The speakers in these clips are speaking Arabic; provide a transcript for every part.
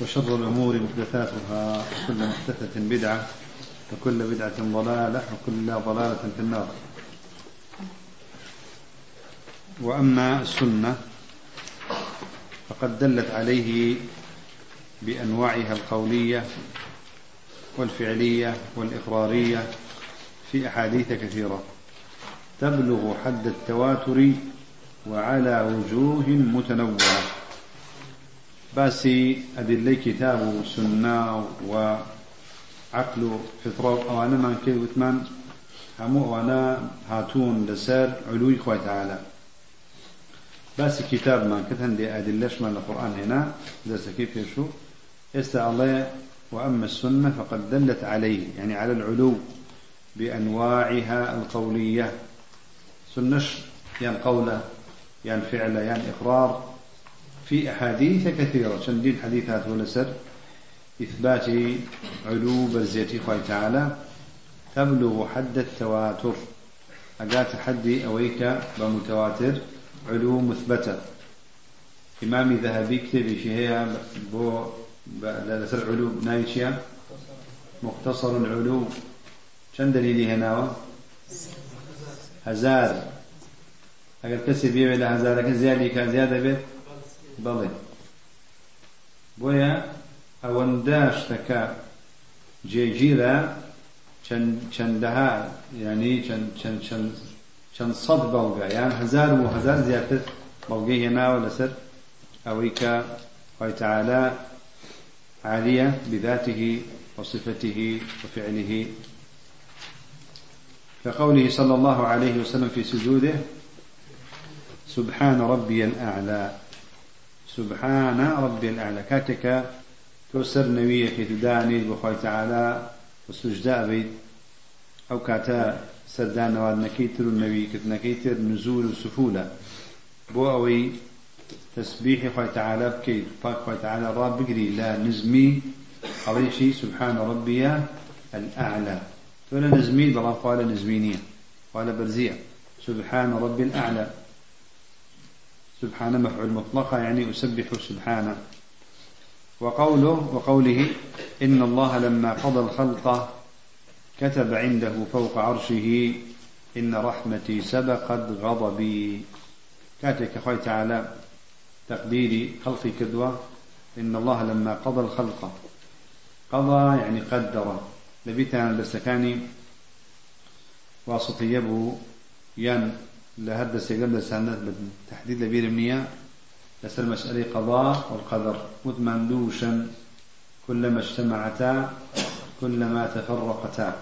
وشر الأمور محدثاتها وكل محدثة بدعة وكل بدعة ضلالة وكل ضلالة في النار. وأما السنة فقد دلت عليه بأنواعها القولية والفعلية والإقرارية في أحاديث كثيرة. تبلغ حد التواتر وعلى وجوه متنوعة. باسي أدلي كتاب سنة وعقل فطرة وأنا من كي وثمان. همو وأنا هاتون لسر علوي خوي تعالى. باسي كتاب ما كتن دي أدلش من القرآن هنا. درس كيف يشو. الله وأما السنة فقد دلت عليه. يعني على العلو بأنواعها القولية. سنش يعني قولة يعني فعلة يعني إقرار. في أحاديث كثيرة. شندين حديثات ولا سر إثبات علو برزيتي خوي تعالى تبلغ حد التواتر. أقات حدي أويك بمتواتر علو مثبتة. إمامي ذهبي كتبي شهية بو لسر علو نايشيا مختصر العلو شن دليلي هنا هزار. أقل كسي بيبي لهزارك. زيادة بيت؟ بەڵێ بۆیە ئەوەندە شتەکە جێگیرە چەندەها ینی چەند سەد بەڵگە یان هزار و هزار زیاتر بەڵگەی هێناوە لەسەر ئەوەی کە تعالى عالية بذاته وصفته وفعله كقوله صلى الله عليه وسلم في سجوده سبحان ربي الأعلى سبحان ربي الأعلى. كاتك توسر في تداني بخوي تعالى وسجداء بيت. أو كاتا سردان نواد نكيتر النبي كت نكيتر نزول وسفولة بو أوي تسبيح خوي تعالى بكيت فاك خوي تعالى راب بقري لا نزمي شيء سبحان ربي الأعلى. ولا نزمي بلا قال نزمينية. قال برزية. سبحان ربي الأعلى. سبحان مفعول مطلقة يعني أسبح سبحانه وقوله وقوله إن الله لما قضى الخلق كتب عنده فوق عرشه إن رحمتي سبقت غضبي. كاتك خوي تعالى تقديري خلقي كدوة. إن الله لما قضى الخلق. قضى يعني قدر. لبيتنا بسكاني واسطي يبو ين. لهذا سيقبل سنة بالتحديد لبير منيا لسر مسألة قضاء والقدر. متمندوشا كلما اجتمعتا كلما تفرقتا.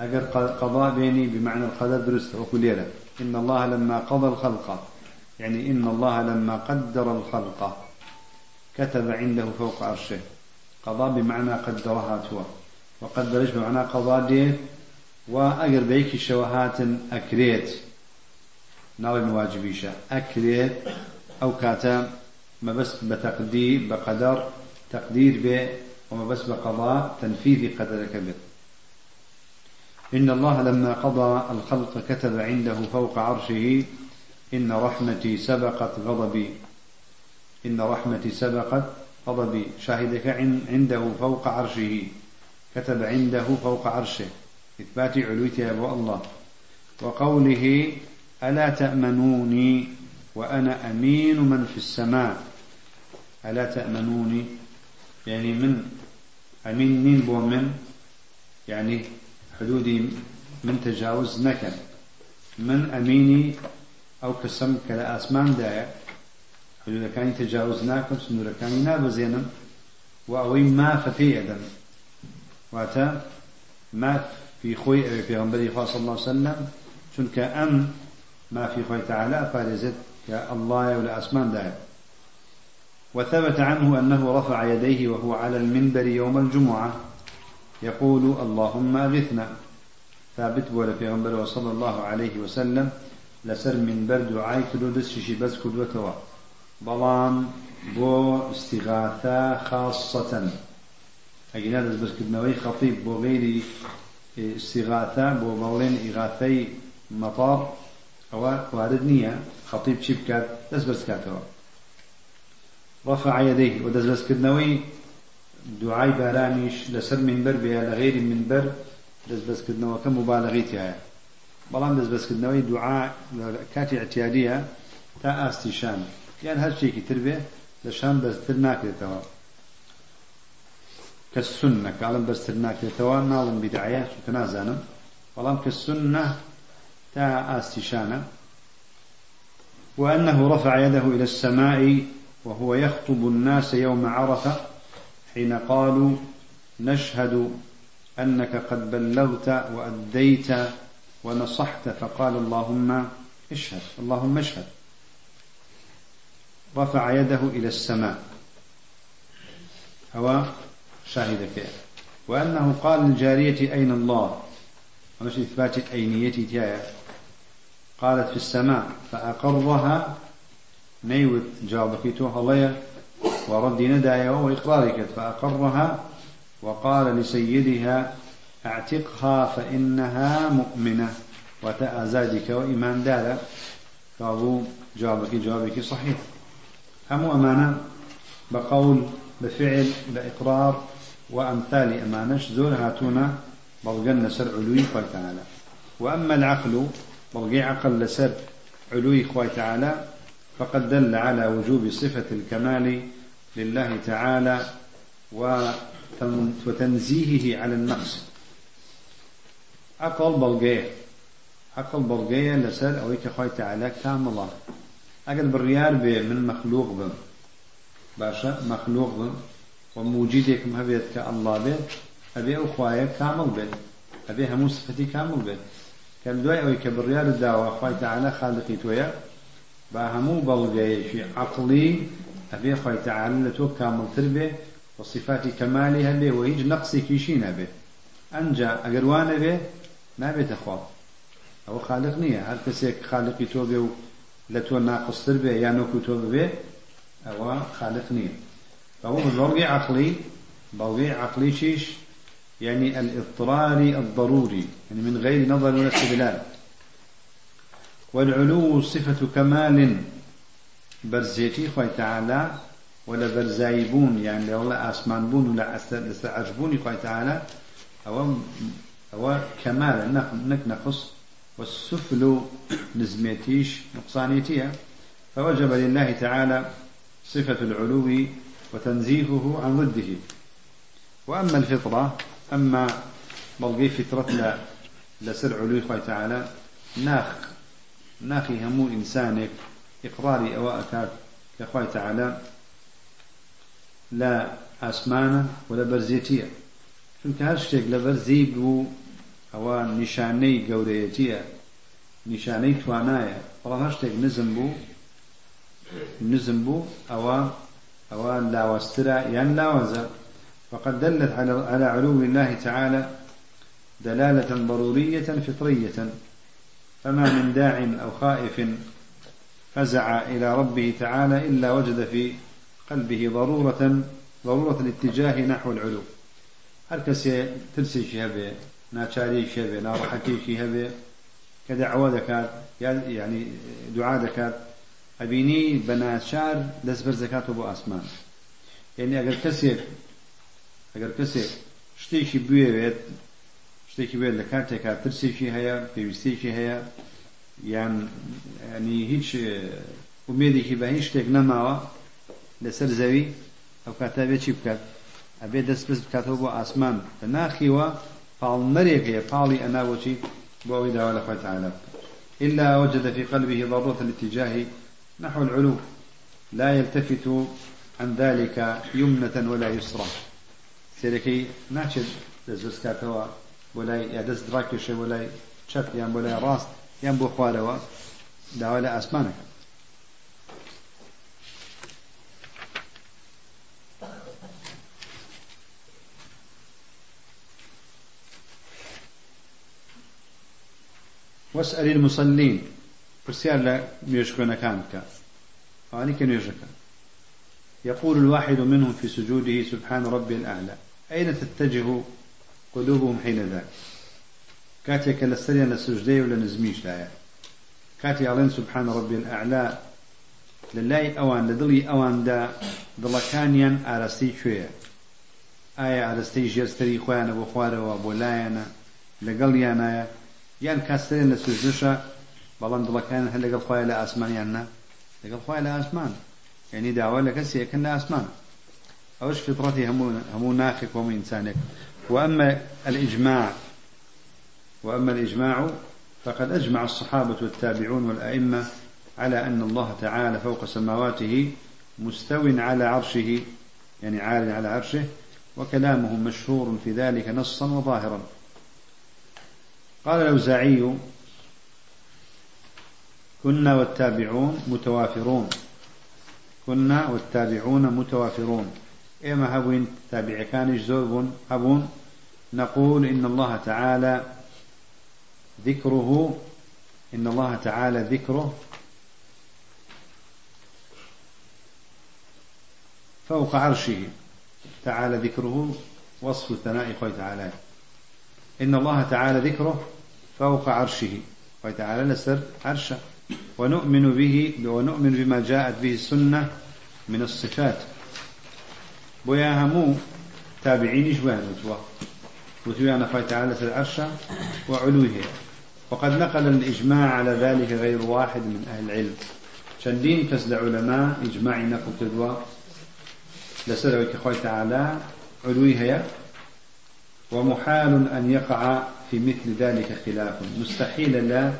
أجر قضاء بيني بمعنى القدر درست وكليرة إن الله لما قضى الخلق. يعني إن الله لما قدر الخلق. كتب عنده فوق عرشه. قضاء بمعنى قدرها توا وقدرش بمعنى قضاء دي وأجر بيك شوهات أكريت. ناوي مواجبيشا أكريت أو كاتا ما بس بتقدير بقدر تقدير به وما بس بقضاء تنفيذ قدرك به إن الله لما قضى الخلق كتب عنده فوق عرشه إن رحمتي سبقت غضبي. إن رحمتي سبقت غضبي. شاهدك عنده فوق عرشه. كتب عنده فوق عرشه. إثبات علويته أبو الله. وقوله ألا تأمنوني وأنا أمين من في السماء؟ ألا تأمنوني؟ يعني من أمين من؟ يعني حدودي من تجاوز نكن. من أميني أو كسم كلا أسمان دايا حدود كان تجاوز ناكم سنور كان نابزينا وأوي ما ففي أدم واتا ما في خوي في غنبري صلى الله عليه وسلم. شنك أم ما في خوي تعالى فارزت كالله ولا أسمان دائم وثبت عنه أنه رفع يديه وهو على المنبر يوم الجمعة. يقول اللهم أغثنا. ثابت بولا في غنبر صلى الله عليه وسلم لسر من برد عاي كدو دسشي بس كدوتوا بلام بو استغاثة خاصة. أجينا دس بس كدنوي خطيب بو غير استغاثة بو بولين إغاثي مطار. ئەوە وارد نییە. خەڵتیب چی بکات؟ دەست بەرزکاتەوە وەخە عەدەی و دەست بەستکردنەوەی دوعای بارانیش لەسەر منبەر بێ لە غێری منبەر دەست بەستکردنەوەکە مبالەغیتیایە بەڵام دەست بەستکردنەوەی دوعا کاتی ئەتیادیە تا ئاستیشان یان هەرچێکی تر بێ لە شان بەستتر ناکرێتەوە. کە سنە کاڵم بەستتر ناکرێتەوە ناڵم بیدعە چونکە نازانم. بەڵام کە سنە كالسنة تا استيشانه وأنه رفع يده إلى السماء وهو يخطب الناس يوم عرفة حين قالوا نشهد أنك قد بلغت وأديت ونصحت فقال اللهم اشهد اللهم اشهد. رفع يده إلى السماء. هو شاهدك. وأنه قال للجارية أين الله؟ ومش إثبات أينيتي تيايا. قالت في السماء فأقرها نيوت توها ورد ندايا وإقرارك فأقرها وقال لسيدها أعتقها فإنها مؤمنة وتأزادك وإيمان دالا فأبو جوابك جوابك صحيح. هم أمانة بقول بفعل بإقرار وأمثال أمانش زور هاتونا بلغن سر علوي تعالى وأما العقل بلغي عقل لسر علوي خوي تعالى فقد دل على وجوب صفة الكمال لله تعالى وتنزيهه على النقص عقل بلغي عقل بلغي لسر أويك خوي تعالى كاملة. أقل بالريال من مخلوق بم. باشا مخلوق بم. وموجودك مهبيت كالله بي. أبي أخوايا كامل بي. أبي همو صفتي كامل بي كان دواي أوي كبريال الدعوة أخواي تعالى خالقي تويا باهمو بلغي في عقلي أبي أخواي تعالى لتو كامل تربي وصفات كمالها به ويج نقصي كيشينا به أنجا أقروانا به ما بيت أخوات أو خالق نية هل كسيك خالقي توبي لتو ناقص تربي يا نوكو توبي به أو خالق نية فهو بلغي عقلي شيش يعني الاضطراري الضروري يعني من غير نظر ولا استدلال. والعلو صفة كمال برزيتي خوي تعالى ولا برزايبون يعني لولا أسمان بون ولا استعجبون خوي تعالى. أو أو كمال نك نقص والسفل نزميتيش نقصانيتيها فوجب لله تعالى صفة العلو وتنزيهه عن ضده. وأما الفطرة أما بلغي فطرتنا لسر علو خوي تعالى ناخ ناخي همو إنسانك إقراري أو أكاد كخوي تعالى لا أسمانة ولا برزيتية چونکە هەر شتێک لە بەرزی بوو ئەوە نیشانەی گەورەیەتیە نیشانەی توانایە. بەڵام هەر شتێک نزم بوو نزم بوو ئەوە ئەوە لاوەسترە یان لاوەزە. وقد دلت على علو الله تعالى دلالة ضرورية فطرية. فما من داع أو خائف فزع إلى ربه تعالى إلا وجد في قلبه ضرورة ضرورة الاتجاه نحو العلو. هل كسي ترسي شهبه ناتشاري شهبه نارحكي شهبه كدعوة دكات يعني دعاء دكات. أبيني بناشار دسبر زكاة أبو أسمان. يعني أجر كسي ئەگەر کەسێک شتێکی بوێت شتێکی بێت لە کاتێکا ترسێکی هەیە پێویستێکی هەیە یان ینی هیچ ومێدێکی بە هیچ شتێک نەماوە لەسەر زەوی ئەو کاتا بێ چی بکات ئەبێ دەست پس بکاتەوە بۆ ئاسمان بە ناخیوە پاڵمەرێک هەیە پاڵی ئەناوەچی بۆ ئەوەی داوا لە خۆی تعالى إلا وجد في قلبه ضرورة الاتجاه نحو العلو لا يلتفت عن ذلك يمنة ولا يسرى سێرەکەی ناچێت دەستکاتەوە بۆ لای یا دەست دراکێشە بۆ لای چپ یان بۆ لای ڕاست یان بۆ خوارەوە داوا لە ئاسمانەکە. واسأل المصلين. برسيار لا ميشكون كان فاني كان يقول الواحد منهم في سجوده سبحان ربي الأعلى. أين تتجه قلوبهم حين ذاك؟ كاتي للسرية لسجدي ولا نزميش لا كاتي علين سبحان ربي الأعلى. لله أوان لدلي أوان دا دڵەکانیان ئاراستەی کوێیە ئایا ئاراستەی ژێرستری خۆیانە بۆ خوارەوە بۆ لایەنە لەگەڵ یانایە یان کاسترێن لە سوژشە بەڵام دڵەکان هەر لەگەڵ خۆیان لە ئاسمانیاننا لەگەڵ خۆیان لە ئاسمان یعنی داوا لە کەسی یەکەن لە ئاسمان أوش فطرتي؟ همو ناخك ومو إنسانك. وأما الإجماع وأما الإجماع فقد أجمع الصحابة والتابعون والأئمة على أن الله تعالى فوق سماواته مستو على عرشه يعني عال على عرشه وكلامه مشهور في ذلك نصا وظاهرا. قال الأوزاعي كنا والتابعون متوافرون. كنا والتابعون متوافرون. إما هبون تابع كان زوربون هبون نقول إن الله تعالى ذكره إن الله تعالى ذكره فوق عرشه. تعالى ذكره وصف الثناء خوي تعالى. إن الله تعالى ذكره فوق عرشه. خوي تعالى لسر عرشه. ونؤمن به ونؤمن بما جاءت به السنة من الصفات. بويا همو تابعين جوان وتوا وتويانا خوي تعالى في العرشه وعلوه وقد نقل الإجماع على ذلك غير واحد من أهل العلم. شندين كسل علماء إجماع نقل تدوى لسر كخوي تعالى علوي هي ومحال أن يقع في مثل ذلك خلاف. مستحيل لا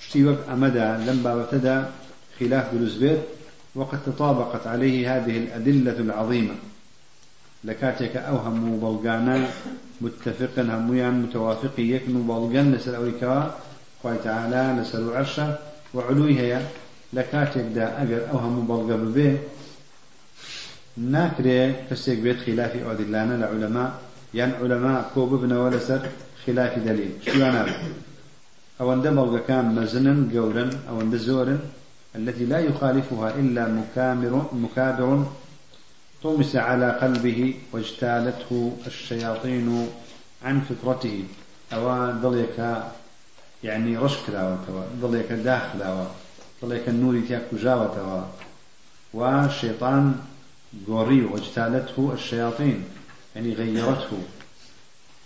اشتيوك أمدا لم بابتدى خلاف بلزبير وقد تطابقت عليه هذه الأدلة العظيمة. لكاتك أوهم بلغانا متفقا هميان متوافقي يكن بلغان لسر أويكا خوي تعالى لسر عرشة وعلوي هي لكاتك دا أجر أوهم بلغا ببيه ناكري كسيك بيت خلاف أودلانا لعلماء يعني علماء كوب ابن ولسر خلاف دليل شو أنا أو دمر كان مزنا قولا أو زورا التي لا يخالفها إلا مكامر مكابر طمس على قلبه واجتالته الشياطين عن فطرته. أو ضليك يعني رشك داوة ضليك داخل ضليك النور تياك جاوة والشيطان قوري واجتالته الشياطين يعني غيرته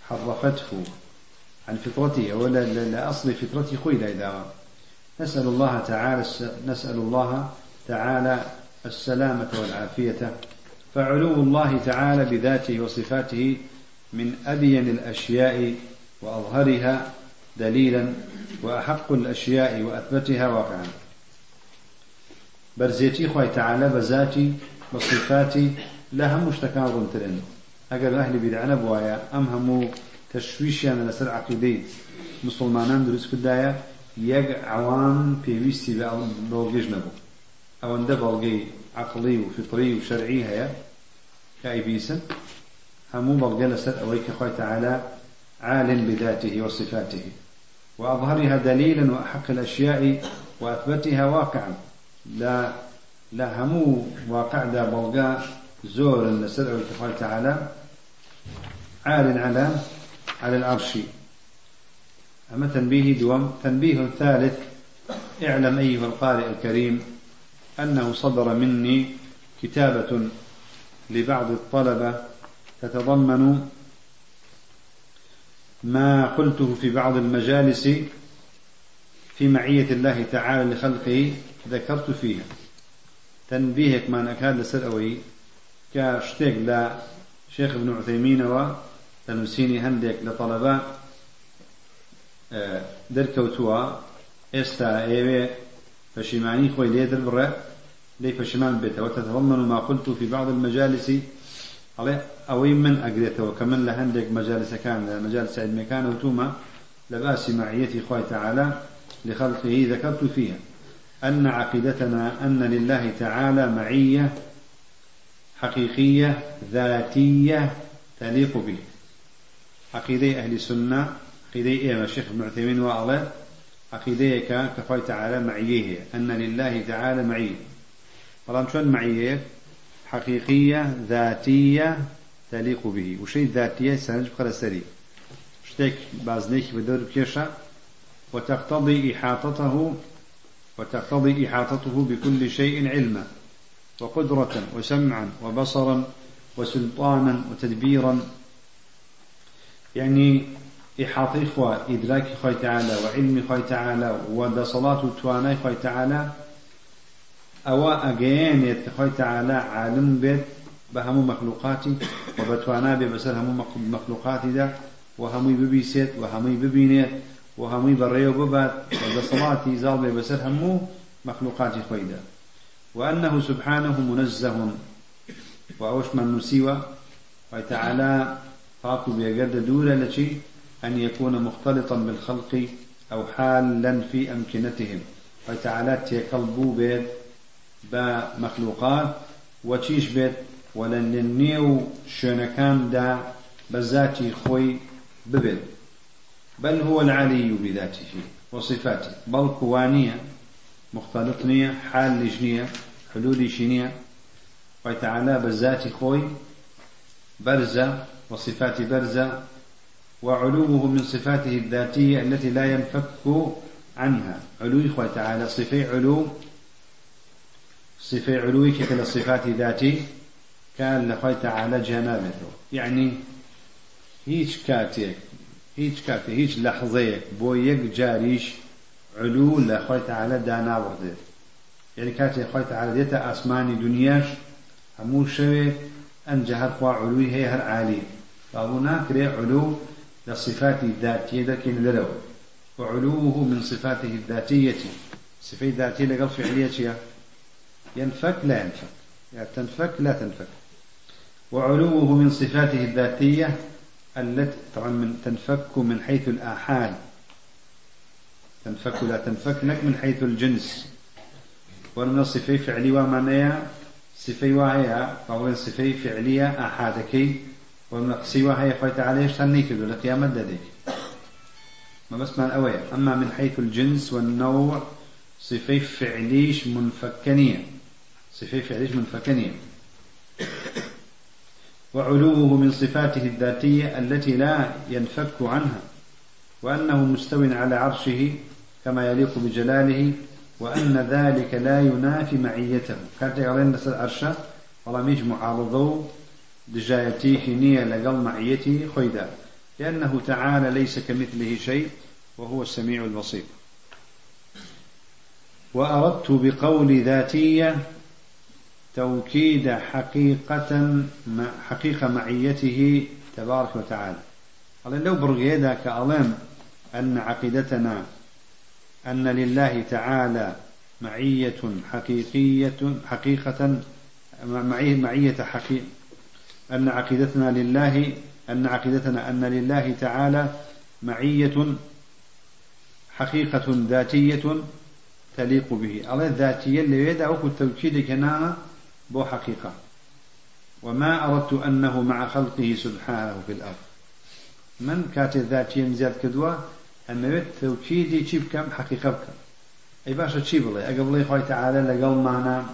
حرفته عن فطرته ولا لأصل فطرته خوي لا نسأل الله تعالى نسأل الله تعالى السلامة والعافية. فعلو الله تعالى بذاته وصفاته من أبين الأشياء وأظهرها دليلا وأحق الأشياء وأثبتها واقعا. برزيتي خوي تعالى بذاتي بصفاتي لها مشتكان رنترين أجر أهل بدعنا بوايا أم همو تشويش يعني لسر عقيدي مسلمانان درس كدايا يق عوام بيويستي بلوغيج نبو أو أن بلغي عقلي وفطري وشرعي هيا كأيبيسا همو بلغي لسر أويك خوي تعالى عال بذاته وصفاته. وأظهرها دليلا وأحق الأشياء وأثبتها واقعا. لا لا همو واقع دا بلغا زور لسر أويك تعالى عال على على العرش. أما تنبيه دوم تنبيه ثالث اعلم أيها القارئ الكريم أنه صدر مني كتابة لبعض الطلبة تتضمن ما قلته في بعض المجالس في معية الله تعالى لخلقه ذكرت فيها. تنبيهك ما أكاد لسرأوي كاشتيك لا شيخ ابن عثيمين وتنسيني هندك لطلبة دەرکەوتووە ئێستا ئێوێ پەشیمانی خۆی لێ دەربڕێ لێ پەشیمان بێتەوە تتضمن ما قلت في بعض المجالس. ئەڵێ ئەوەی من ئەگرێتەوە کە من لە هەندێک مەجالسەکان لە مەجالس علمەکان وتومە لباس معيتي خوي تعالى لخلقه ذكرت فيها. أن عقيدتنا أن لله تعالى معية حقيقية ذاتية تليق به. عقيدة أهل السنة قيدي إيه الشيخ ابن عثيمين وعلى عقيديك كخوي تعالى معية أن لله تعالى معية. طبعا شون معيه حقيقية ذاتية تليق به وشيء ذاتية سنج بخلا سري شتك بازنيك بدور كيشا وتقتضي إحاطته وتقتضي إحاطته بكل شيء علما وقدرة وسمعا وبصرا وسلطانا وتدبيرا يعني إحاطة إخوة إدراك خوي تعالى وعلم خوي تعالى ودا صلاة تواناي خوي تعالى أو أجين خوي تعالى عالم بيت بهم مخلوقاتي وبتوانا ببسر هم مخلوقاتي ده وهمي ببيسيت وهمي ببينيت وهمي بريو ببات ودا صلاتي زال ببسر همو مخلوقاتي خوي ده وأنه سبحانه منزه وأوش من نسيوه وتعالى فاكو بيقد دولة لشي أن يكون مختلطا بالخلق أو حالا في أمكنتهم. وتعالى تيقلبو بيت بمخلوقات وتشيش بيت ولن النيو شونكان دا بذاتي خوي ببيت بل هو العلي بذاته وصفاته بل كوانية مختلطنية حال لجنية حلول شنية وتعالى بذاتي خوي برزة وصفات برزة وعلوه من صفاته الذاتية التي لا ينفك عنها. علو إخوة تعالى صفي علو صفي علو كلا الصفات ذاتي كان لخوة تعالى جنابته يعني هيج كاتيك هيج كاتي هيج لحظيك بو يك جاريش علو لخوة تعالى دانا وردت يعني كاتي خوي تعالى ديتا أسماني دنياش همو شوي أن جهر خوا علوي هي هر عالي. فأبونا كري علو لصفات الذاتية لكن للو وعلوه من صفاته الذاتية. صفات ذاتية لقل فعلية ينفك لا ينفك. يعني تنفك لا تنفك. وعلوه من صفاته الذاتية التي طبعا من تنفك من حيث الآحاد. تنفك لا تنفك لك من حيث الجنس. ومن الصفات فعلي ومعناها صفي وهي قول صفي فعلية أحادكي. والمقصي وهي خويت عليه شتنيك لقيام الدديك ما بس من أوي أما من حيث الجنس والنوع صفي فعليش منفكنية. صفي فعليش منفكنية وعلوه من صفاته الذاتية التي لا ينفك عنها وأنه مستو على عرشه كما يليق بجلاله وأن ذلك لا ينافي معيته. كانت يقولين نسل عرشة والله ميج معارضو دجايتي حينية لقل معيتي خيدا لأنه تعالى ليس كمثله شيء وهو السميع البصير. وأردت بقول ذاتية توكيد حقيقة حقيقة معيته تبارك وتعالى. قال لو برغيدا كألم أن عقيدتنا أن لله تعالى معية حقيقية حقيقة معية حقيقة أن عقيدتنا لله أن عقيدتنا أن لله تعالى معية حقيقة ذاتية تليق به. الله الذاتية اللي يدعوك التوكيد كنانا بو حقيقة. وما أردت أنه مع خلقه سبحانه في الأرض. من كانت الذاتية مزياد كدوة أما توكيدي شي بكم؟ حقيقة بكم. أي باشا شي بلي؟ أقبل خوي تعالى لقل معنا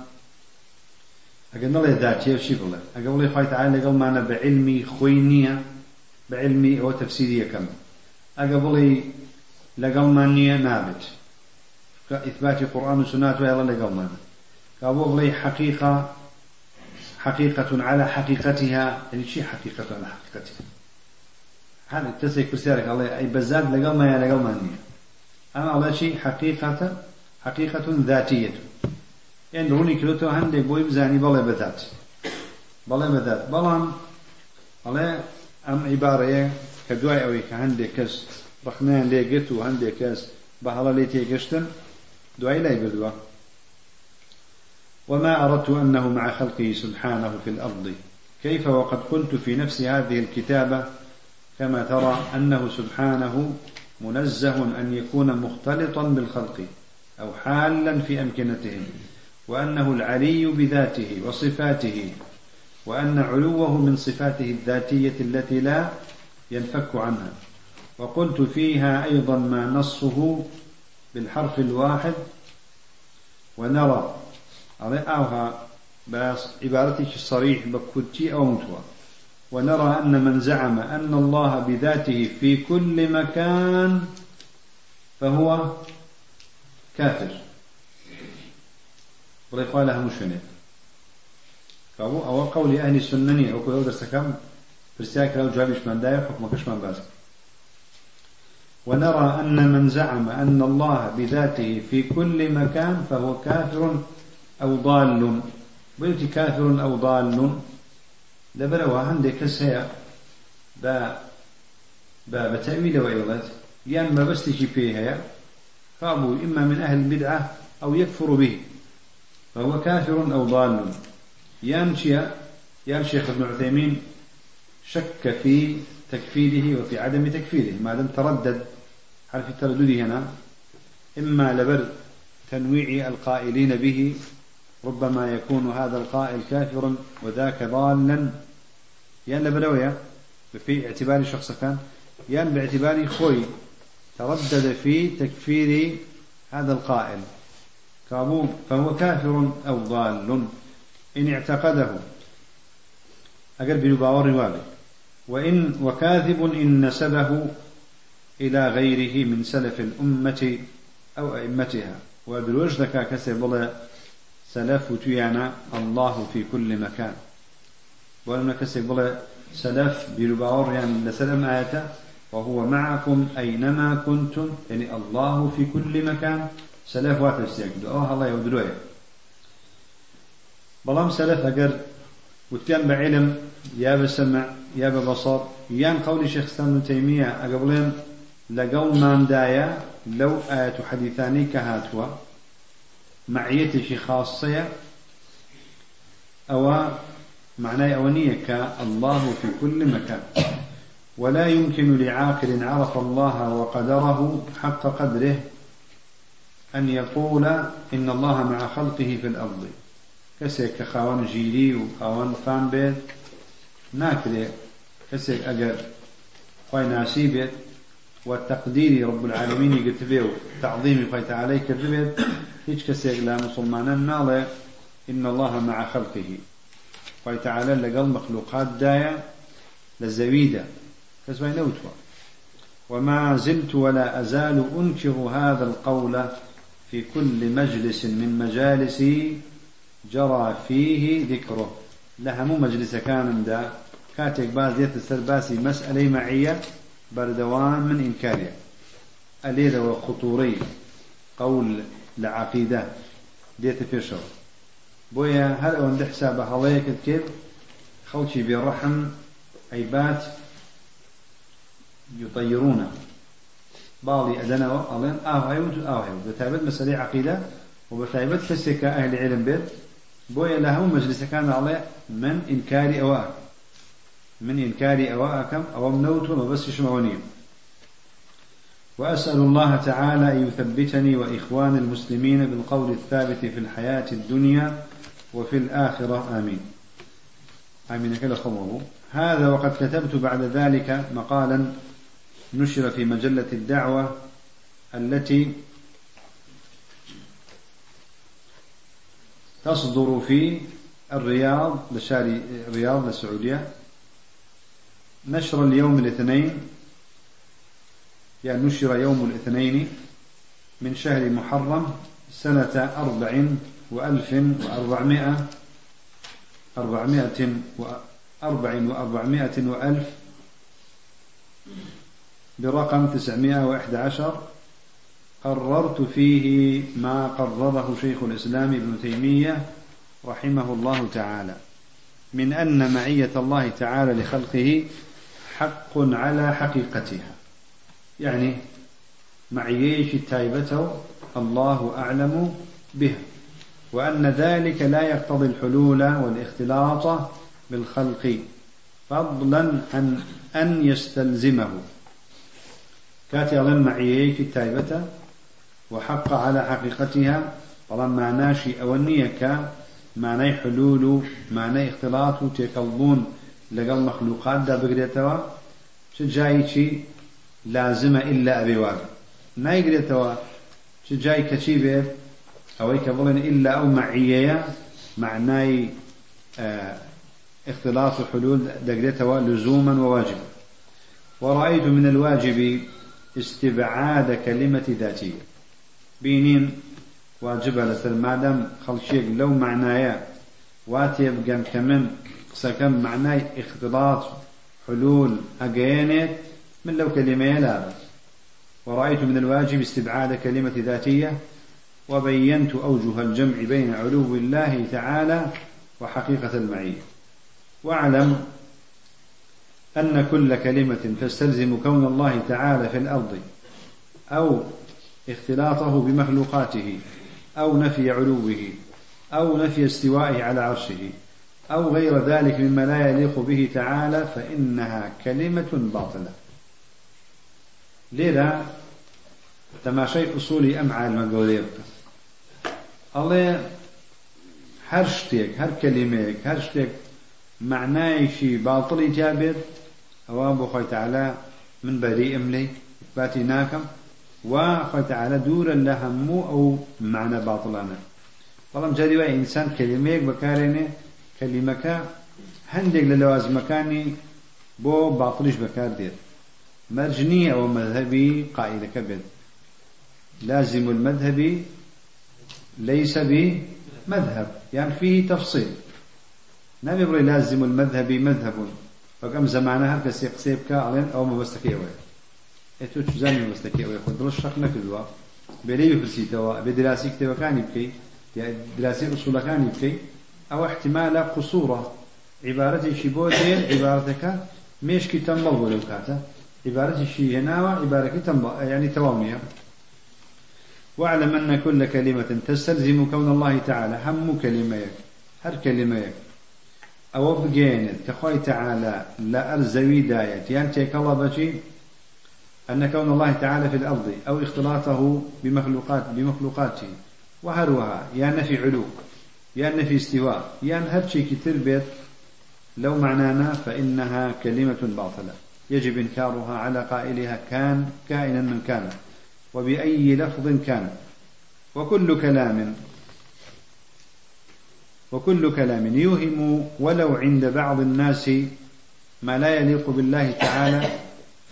أقل نلي ذاتي شي بلي؟ أقبل خوي تعالى لقل معنا بعلمي خوينية بعلمي أو تفسيرية كم. أقبل لقل مانية نابت. كإثبات القرآن والسنة ويلا لقل معنا قابل حقيقة حقيقة على حقيقتها يعني شي حقيقة على حقيقتها؟ هذا تسي كرسيارك الله أي بزاد لقل ما لقل ما نية أما الله شيء حقيقة حقيقة ذاتية. يعني روني كلوتو هندي بوي بزاني بلا بذات. بلا بذات. بلان الله أم عبارة كدواي أوي كهندي كس. رخنان لي قتو هندي كس. بحلا لي تيقشتن دواي لا يبدوا وما أردت أنه مع خلقه سبحانه في الأرض. كيف وقد قلت في نفس هذه الكتابة كما ترى أنه سبحانه منزه أن يكون مختلطا بالخلق أو حالا في أمكنتهم وأنه العلي بذاته وصفاته وأن علوه من صفاته الذاتية التي لا ينفك عنها. وقلت فيها أيضا ما نصه بالحرف الواحد ونرى على أوها بس عبارتك الصريح بكتي أو متوى. ونرى أن من زعم أن الله بذاته في كل مكان فهو كافر. بڵێ لها مشونيت فابو أو قول أهل السنة أو كل درس كم؟ فرسياك لو جوابش من داية حكم كشمان باز ونرى أن من زعم أن الله بذاته في كل مكان فهو كافر. ضال. بيتي كافر أو ضال. لبروا عندك كسيا با با بتأويل وإيضات يعني ما بس تجي فيها. فأبو إما من أهل البدعة أو يكفر به. فهو كافر أو ضال. يامشي يا شيخ ابن عثيمين شك في تكفيره وفي عدم تكفيره. ما دام تردد. حرف التردد هنا؟ إما لبر تنويع القائلين به ربما يكون هذا القائل كافرا وذاك ضالا. يان لبرويا في اعتبار شخص كان يان باعتبار خوي تردد في تكفير هذا القائل. فهو كافر أو ضال إن اعتقده. أقل بلباور وابه وإن وكاذب إن نسبه إلى غيره من سلف الأمة أو أئمتها. وبالوجه ذكا كسب سلف تيانا الله في كل مكان. ولم كسب سلف بلباور يعني لسلم آياته وهو معكم أينما كنتم يعني الله في كل مكان. سلف واتستيك أو الله يودروه. بلام سلف أجر وتكان بعلم يا بسمع يا ببصر يان قول شيخ سلام تيمية أقبلين لقول ما دايا لو آية حديثاني كهاتوا. معيتي خاصية أو معناه أونية كالله في كل مكان. ولا يمكن لعاقل عرف الله وقدره حق قدره أن يقول إن الله مع خلقه في الأرض. كسيك خاون جيري وخاون فان بيت ناكري كسيك أجر خوي ناسي بيت والتقدير رب العالمين يكتبه تعظيم خوي عليك كتبه هيش كسيك لا مسلمان نالي. إن الله مع خلقه. خوي تعالى لقل مخلوقات داية لزويدة. كسوي نوتوا وما زلت ولا أزال أنكر هذا القول في كل مجلس من مجالسي جرى فيه ذكره. لها مو مجلس كان دا. كاتك باز يتسر باسي مسألة معية. بردوان من إنكارها أليذا وخطوري. قول لعقيدة. ديت في شو بويا هل أون حساب هلايك كيف؟ خوشي بالرحم عبات يطيرونه باڵی ئەدەنەوە ئەڵێن ئاهای و ئاهای بەتایبەت مەسلەی عقیدە و بەتایبەت کەسێک کە ئەهلی علم بێت بۆیە لە هەموو مەجلسەکان ئەڵێ من ئینکاری ئەوە من إنكاري أو أكم أو منوت وبس شموني وأسأل الله تعالى أن يثبتني وإخوان المسلمين بالقول الثابت في الحياة الدنيا وفي الآخرة. آمين. آمين. كلا خمره هذا وقد كتبت بعد ذلك مقالا نشر في مجلة الدعوة التي تصدر في الرياض لشاري الرياض للسعودية. نشر اليوم الاثنين يعني نشر يوم الاثنين من شهر محرم سنة أربع وألف وأربعمائة أربعمائة وأربع وأربعمائة وألف برقم 911 قررت فيه ما قرره شيخ الإسلام ابن تيمية رحمه الله تعالى من أن معية الله تعالى لخلقه حق على حقيقتها. يعني معيش تايبته الله أعلم بها. وأن ذلك لا يقتضي الحلول والاختلاط بالخلق فضلا عن أن يستلزمه. كاتي أظن معيك التايبة وحق على حقيقتها طالما ناشي أونية كا معنى حلول معنى اختلاط لقل مخلوقات دا بقريتوا شجاي شي لازمة إلا أبي واقع ما يقريتوا جاي كتيبه أو كبلن إلا أو معية معناي آه اختلاط حلول دقلتها لزوما وواجبا ورأيت من الواجب استبعاد كلمة ذاتية بينين واجبة لسر مادام خلشيك لو معنايا واتي بقام كمن سكم معناي اختلاط حلول أجينت من لو كلمة لا ورأيت من الواجب استبعاد كلمة ذاتية وبينت أوجه الجمع بين علو الله تعالى وحقيقة المعية. واعلم أن كل كلمة تستلزم كون الله تعالى في الأرض أو اختلاطه بمخلوقاته أو نفي علوه أو نفي استوائه على عرشه. أو غير ذلك مما لا يليق به تعالى فإنها كلمة باطلة. لذا تماشي أصولي أمعى المقولية الله هر شتێک هەر کەلیمەیەک هەر شتێک معنایشی باڵتڵی خۆی تعالا من بەری ئەم لێ باتی ناکەم و خۆی تعالا دوورە لە هەموو ئەو معنە باڵتڵانە بەڵام جاری کەلیمەکە هەندێک لە لەوازمەکانی بۆ باڵتڵیش بەکار دێت. مەرجنی ئەوە مەذهبی قائلەکە بێت. لازم المذهبي ليس بمذهب. يعني فيه تفصيل نبي بڕێ لازم المذهبي مذهب فكم زمانها کەسێ قسەی بکە ئەڵێن ئەو مەبەستەکەیەوەی ئێ تۆ چزانی مەبەستەکەیەوەی خۆ دڵش شەق نەکردووە. بێلەی بپرسیتەوە بێ دراسی کتێبەکانی بکەیت یا دراسی ئوسوولەکانی بکەیت ئەوە قسوورە عیبارەتێکی بۆ دێن عیبارەتەکە مێشکی تەمبەڵ بۆ لەو کاتە عیبارەتێکی هێناوە عیبارەکەی تەمبەڵ ینی تەواو نییە واعلم أن كل كلمة تستلزم كون الله تعالى. هم كلمة هر كلمة أو بجينت كخوي تعالى لا أرزوي داية يعني تيكالله أن كون الله تعالى في الأرض أو اختلاطه بمخلوقات بمخلوقاته. وهروها يا نفي علو يا نفي استواء يا هر شيء كتير بيت لو معنانا فإنها كلمة باطلة. يجب إنكارها على قائلها كان كائنا من كان وبأي لفظ كان. وكل كلام وكل كلام يوهم ولو عند بعض الناس ما لا يليق بالله تعالى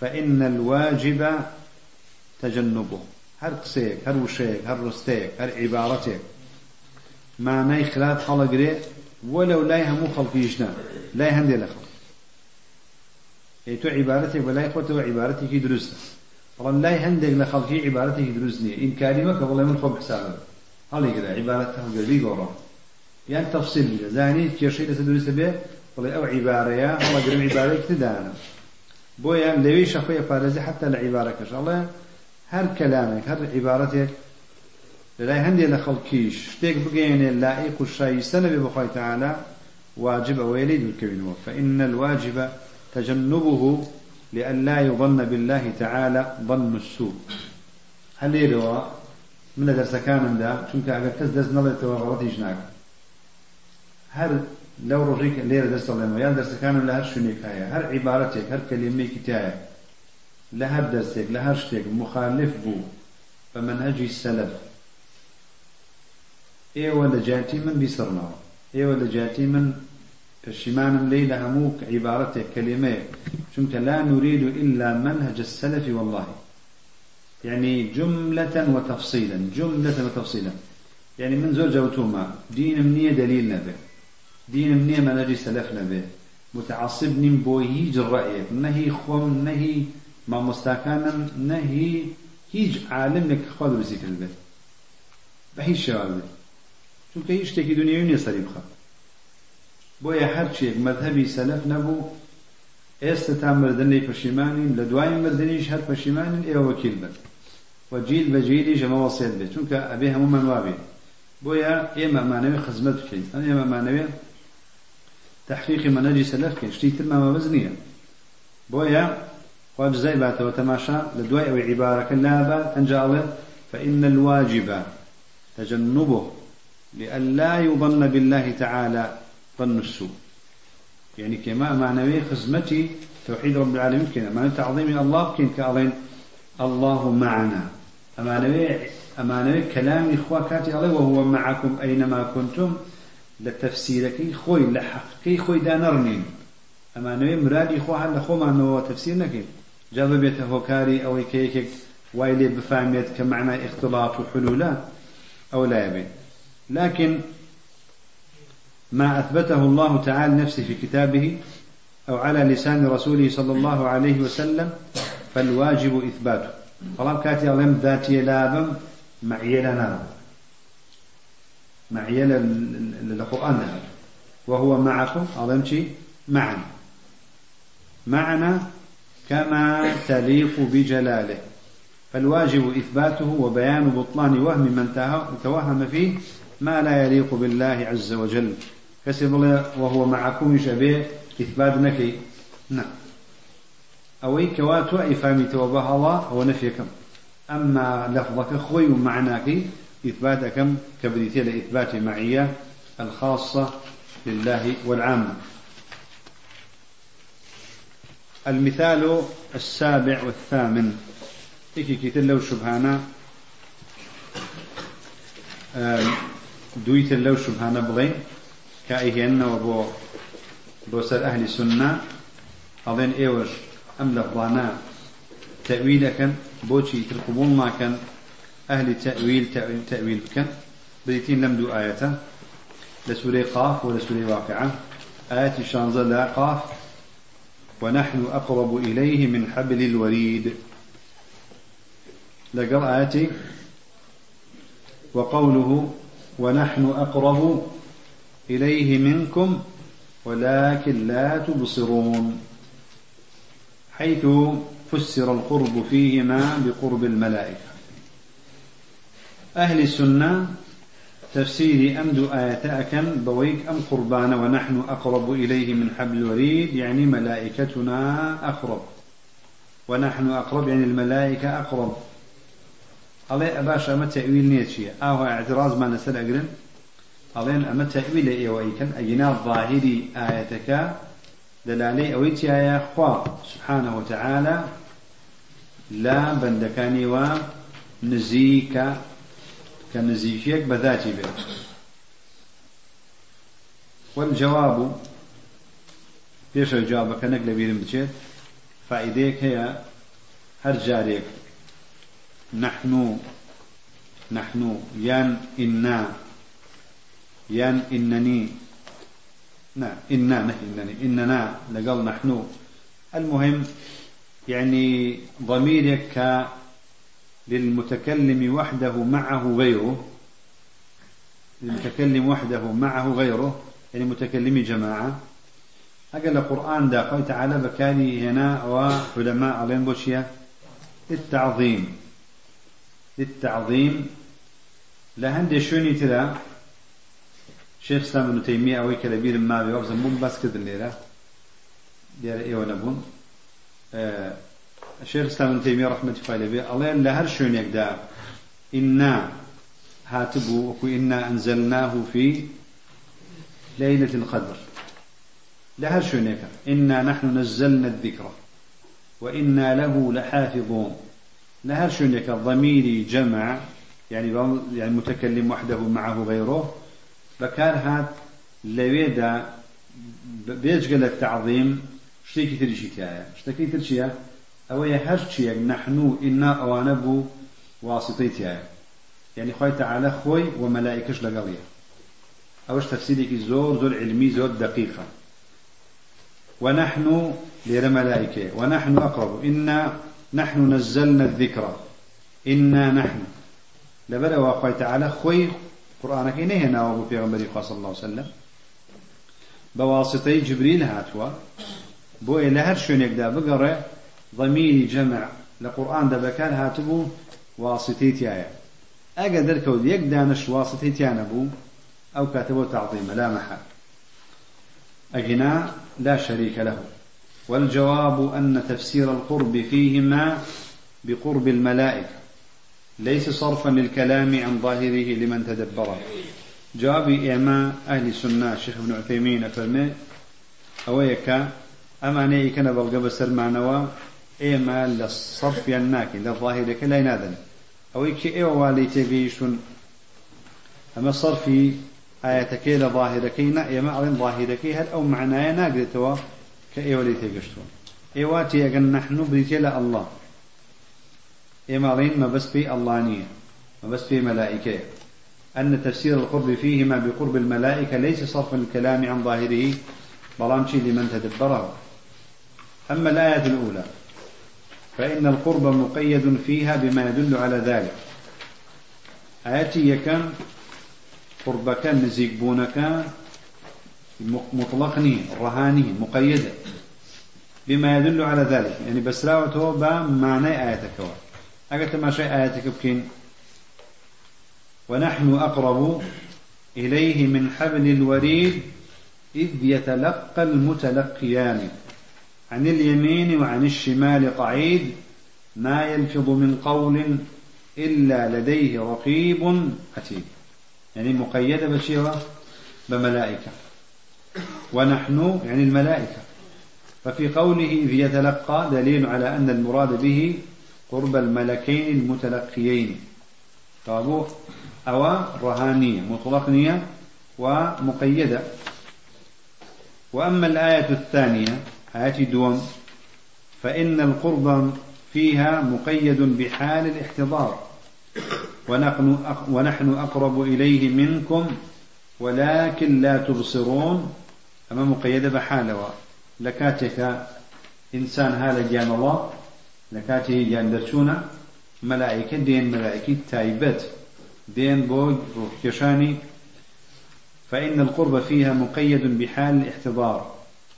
فإن الواجب تجنبه. هر قسيك هر وشيك هر رستيك هر عبارتك. معنى خلاف خلق ولو لا يهمو خلقي جنا لا يهندي لخلق تو عبارتك ولا يخوته عبارتك درسته لای هەندێک لە خەڵکی عیبارەتێکی دروست نییە ئینکاری مەکە بڵێ من خۆ بحسابە هەڵی کدا عیبارەت هەڵگەروی گۆڕە یان تەفسیل بگە زانی کێشەی لەسەر دروستە بێ بڵێ ئەو عیبارەیە هەڵەگرم عیبارەی تدانە بۆیە لەوەی شەخۆی پارێزی حتا لە عیبارەکەش ئەڵێ هەر کەلامێک هەر عیبارەتێک لەلای هەندێک لە خەڵکیش شتێک بگەێنێ لائق و شایستە نەبێ تعالى واجب أوي لي دوكوينه فإن الواجب تجنبه لئلا يظن بالله تعالى ظن السوء. هل يروا من درس كان دا چونك اگر كس درس غەڵەتیش ناکە. هەر لەو ڕۆژێک لێرە دەستەڵێمەوە یان دەرسەکانم لە هەر شوێنێک هەیە هەر عیبارەتێک هەر کەلیمەیەکی تایە لە هەر دەرسێک لە هەر شتێک مخالف بوو بە منهجی سەلف ئێوە لە جاتی من بیسڕنەوە ئێوە لە جاتی من پشیمانم لە هەموو عیبارەتێک کەلیمەیە چونکە لا نريد إلا منهج السلف والله. يعني جملة وتفصيلا جملة وتفصيلا. يعني من زوج جوتوما دين منية دليل نبي. دين منية منهج سلف نبي. متعصب نم بو هيج الرأي. نهي خوم نهي ما مستاكانا نهي هيج عالم لك خواد بسيك البيت بهي الشوال چونکە هیچ شتێکی دنیاوی نییە سەری بخە بۆیە هەرچێک مەذهبی سەلف نەبوو ئێستا تا مردنی پەشیمانین لە دوای مردنیش هەر پەشیمانین ئێوە وەکیل بن. وەجیل بە جیلی ژەمە وەسێت بێت. چونکە ئەبێ هەمومان وابێ. بۆیە ئێمە ئەمانەوێ خزمەت بکەین. ئەم ئێمە ئەمانەوێ تحقیقی مەنەجی سەلف بکەین شتی ترمامە بەز نییە. بۆیە خوا جزای باتەوە تەماشا لە دوای ئەوەی عیبارەکە لابات ئەنجاڵێ فإن الواجب تجنبه. لئلا يظن بالله تعالى ظن السوء. يعني كما معنوي خزمتي توحيد رب العالمين كنا. معنى تعظيم الله كن كألين الله معنا. معنوي أمانة كلام إخوة كاتي الله وهو معكم أينما كنتم. لتفسيرك خوي لحقي خوي دانرنين أمانة مراد إخوة هل خو ما تفسير نكين جاب بيته هوكاري أو كيكك وايلي بفهمت كمعنى اختلاط وحلولا أو لا يبين. لكن ما أثبته الله تعالى نفسه في كتابه أو على لسان رسوله صلى الله عليه وسلم فالواجب إثباته. طالما كاتي علم ذاتي لابم معي لنا معي للقرآن وهو معكم علمتي معا معنا. كما تليق بجلاله. فالواجب إثباته وبيان بطلان وهم من توهم فيه ما لا يليق بالله عز وجل. كسب وهو معكم شبيه إثبات نكي نعم. أوي كواتو إفامي توبه الله هو نفيكم. أما لفظك خوي ومعناك إثباتكم كبريتي لإثبات معية الخاصة لله والعامة المثال السابع والثامن. إيكي كيتر لو شبهانا دويتر لو شبهانا بڵێ كأيهن وبو بوسر أهل السنة أظن إيوش أم لفظانا تأويل كان بوشي ترقبون ما كان أهل تأويل تأويل, كان بديتين لم دو آية لسورة قاف ولسورة واقعة آية شانزة لا قاف ونحن أقرب إليه من حبل الوريد. لقل آياتي وقوله ونحن أقرب إليه منكم ولكن لا تبصرون. حيث فسر القرب فيهما بقرب الملائكة. أهل السنة تفسير أمد آياتك بويك أم قربان ونحن أقرب إليه من حبل الوريد يعني ملائكتنا أقرب. ونحن أقرب يعني الملائكة أقرب. الله أباش أما تأويل نيتشي أهو اعتراض ما نسأل أقرن أڵێن ئەمە تەویلە ئێوەیکەن ئەگینا ظاهری ئاەتەکە دەلالەی ئەوەی تایە خوا سبحانه وتعالى لا وە نزیکە کە نزیکێک بەذاتی بێت والجواب پێشە جوابەکە نەک لەبیرم بچێت فائدەیەک هەیە هەر جارێک نحن نحن يان إنا يان إنني نعم إنا نه إنني إننا لقل نحن. المهم يعني ضميرك للمتكلم وحده معه غيره للمتكلم وحده معه غيره يعني متكلمي جماعة. أقل القرآن دا قال تعالى بكاني هنا وعلماء عليهم بوشيا. للتعظيم للتعظيم. لهند شوني ترى شيخ اسلام ابن تيمية أو كلبير ما بيوفز مون بس كذا الليلة ديار إيه ونبون آه الشيخ اسلام ابن تيمية رحمة الله عليه الله لا هرشون يقدا إنا هاتبو وكو إنا أنزلناه في ليلة القدر. لا هرشون يكا إنا نحن نزلنا الذكر. وإنا له لحافظون. لا هرشون يكا ضميري جمع يعني يعني متكلم وحده معه غيره بەکار هات لەوێدا بێجگە لە تعظیم شتێکی تریشی تایە شتەکەی تر چییە ئەوەیە هەر چیەک نەحن و ئینا ئەوانە بوو واسطەی تایە يعني خوي تعالى خوي وملائكش لقضية. أوش تفسيرك زور زور علمي زور دقيقة. ونحن لير ملائكة ونحن أقرب. إنا نحن نزلنا الذكر. إنا نحن. لبلا وخوي تعالى خوي قرآن كي نهنا وأبو پیغمبري صلى الله عليه وسلم. بواسطة جبريل هاتوا. بو إلى هر شون يقدا بقرأ ضمير جمع. لقرآن دا بكان هاتبو واسطي تيايا. أقدر كود يقدا نش واسطي تيانا بو أو كاتبو تعظيم لا محال. أجنا لا شريك له. والجواب أن تفسير القرب فيهما بقرب الملائكة ليس صرفا للكلام عن ظاهره لمن تدبره. جوابي إما أهل السنة الشيخ ابن عثيمين أفرمي أويك أما نيك نبغى بسر معنوا إما للصرف يناك للظاهر لا ينادن أو كي إيوا والي تيجيشون أما صرفي آياتكي لظاهركي نأي أعلن ظاهركي هل أو معناه ناقرتوا كإيوا لي تيجيشون إيواتي أجن نحن بريتي الله إيمالين ما بس في اللانية ما بس في ملائكة أن تفسير القرب فيهما بقرب الملائكة ليس صرف الكلام عن ظاهره بلامشي لمن تدبره. أما الآية الأولى فإن القرب مقيد فيها بما يدل على ذلك. آياتي يكن قربك نزيق مطلقني رهاني مقيدة بما يدل على ذلك. يعني بس راوته بمعنى آياتك أقلت ما شيء آياتك بكين ونحن أقرب إليه من حبل الوريد إذ يتلقى المتلقيان عن اليمين وعن الشمال قعيد ما يلفظ من قول إلا لديه رقيب عتيد يعني مقيدة بشيرة بملائكة ونحن يعني الملائكة. ففي قوله إذ يتلقى دليل على أن المراد به قرب الملكين المتلقيين. طابو أو رهانية مطلقنية ومقيدة. وأما الآية الثانية آية دوم فإن القرب فيها مقيد بحال الاحتضار. ونحن ونحن أقرب إليه منكم ولكن لا تبصرون أما مقيدة بحالة لكاتك إنسان هذا جان الله لكاته جان درشونا ملائكة دين ملائكة تايبت دين بوج روح كشاني فإن القرب فيها مقيد بحال الاحتضار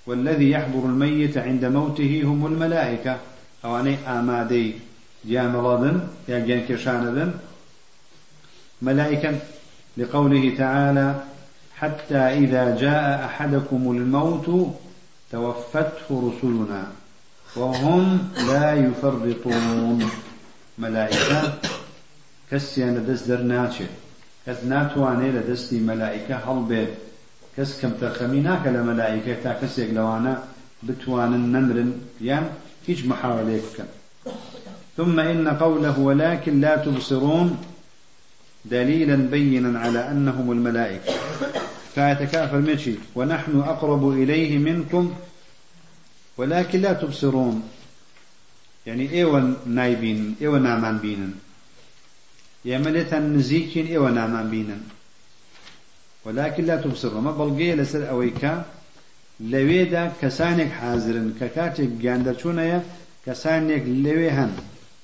والذي يحضر الميت عند موته هم الملائكة أو أني آمادي جان مرضن يا جان كشاندن ملائكة لقوله تعالى حتى إذا جاء أحدكم الموت توفته رسلنا وهم لا يفرطون. ملائكة كسيان لدست درناتشي كس ناتواني لدستي ملائكة هل كس كم تخميناك لملائكة تا كسيك لوانا بتوان النمر يعني هيج محاولة ثم إن قوله ولكن لا تبصرون. دليلا بينا على أنهم الملائكة. فيتكافل مشي ونحن أقرب إليه منكم. ولكن لا تبصرون. يعني إيوه نايبين إيوه نامان بينن يا ملتا نزيكين إيوه نامان بينن ولكن لا تبصرون. ما بلقي لسر أويكا. لويدا كسانك حاضرن. ككاتك جاندرشونيا كسانك لويهن.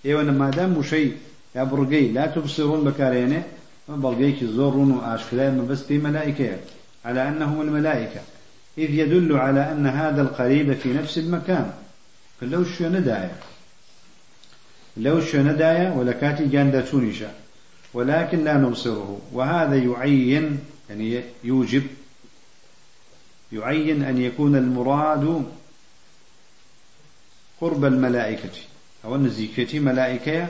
إيوه ما دام مشي يا لا تبصرون بكارينه. ما بلقيك زورون واشكلان ما بس في ملائكة. على انهم الملائكة. إذ يدل على أن هذا القريب في نفس المكان. فلو شو ندايا. لو شو ندايا ولكاتي جاندا تونيشا ولكن لا نبصره. وهذا يعين يعني يوجب. يعين أن يكون المراد قرب الملائكة. أو النزيكة ملائكة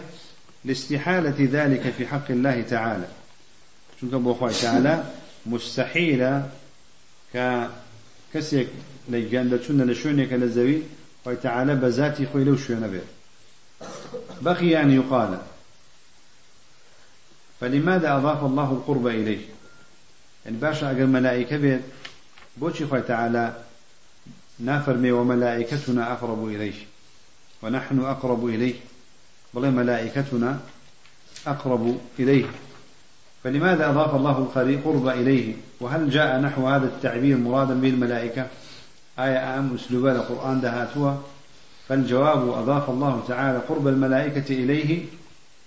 لاستحالة ذلك في حق الله تعالى. شنك أبو تعالى؟ مستحيل ك كسيك لجان دچون لشونك لزوي وتعالى بذاتي خوي لو شونا به بقي أن يقال فلماذا أضاف الله القرب إليه؟ يعني باشا أجر ملائكة بيت بوشي خوي تعالى نافرمي وملائكتنا أقرب إليه ونحن أقرب إليه. بل ملائكتنا أقرب إليه. فلماذا أضاف الله القرب إليه؟ وهل جاء نحو هذا التعبير مرادا به الملائكة آية أم أسلوب القرآن دهاتوا فالجواب أضاف الله تعالى قرب الملائكة إليه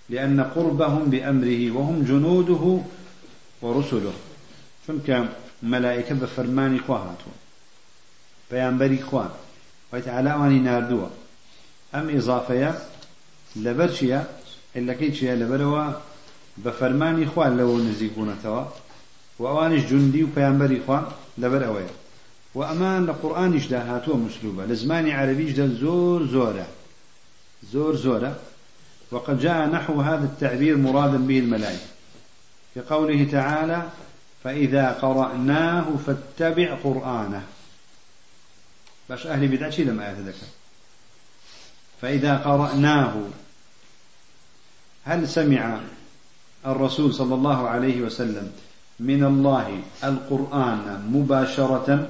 لأن قربهم بأمره وهم جنوده ورسله. چونك ملائكة بفرمان خواهاتوا بيانبري خوان ويتعالى واني ناردوا أم لبرشيا إلا كيتشيا لبروا بفرماني خوان لو نزيقونتوا وأوانش جندي وبيانبري خوان لبر أوي وأمان القرآن إجدا هاتوا مسلوبة لزماني عربي إجدا زور زورة زور زورة وقد جاء نحو هذا التعبير مرادا به الملائكة. في قوله تعالى فإذا قرأناه فاتبع قرآنه. باش أهل بدعة لما آية ذكر؟ فإذا قرأناه هل سمع الرسول صلى الله عليه وسلم من الله القرآن مباشرة؟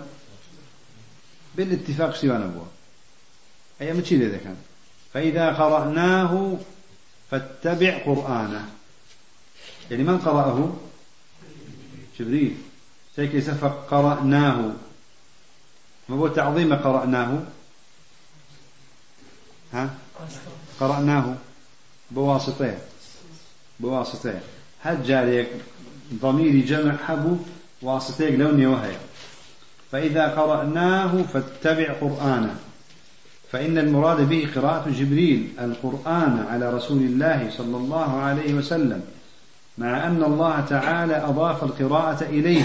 بالاتفاق سوى نبوة. أي متشي ذا كان. فإذا قرأناه فاتبع قرآنه. يعني من قرأه؟ جبريل. سيكي سفق قرأناه؟ ما هو تعظيم قرأناه؟ ها؟ قرأناه بواسطة بواسطة هل جاريك ضمير جمع حبو واسطة لوني وهي فإذا قرأناه فاتبع قرآنه. فإن المراد به قراءة جبريل القرآن على رسول الله صلى الله عليه وسلم مع أن الله تعالى أضاف القراءة إليه.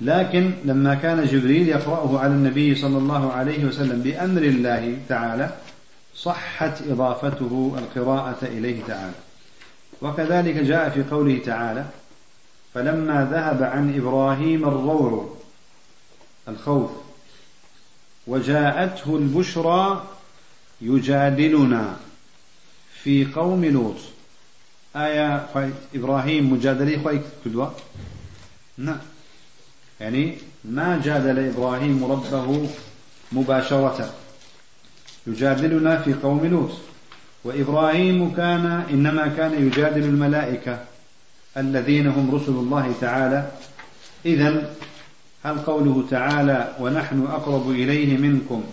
لكن لما كان جبريل يقرأه على النبي صلى الله عليه وسلم بأمر الله تعالى صحت إضافته القراءة إليه تعالى. وكذلك جاء في قوله تعالى فلما ذهب عن إبراهيم الروع الخوف وجاءته البشرى يجادلنا في قوم لوط. آية إبراهيم مجادلة خويك كدوة نعم. يعني ما جادل إبراهيم ربه مباشرة. يجادلنا في قوم لوط. وإبراهيم كان إنما كان يجادل الملائكة الذين هم رسل الله تعالى. إذا هل قوله تعالى ونحن أقرب إليه منكم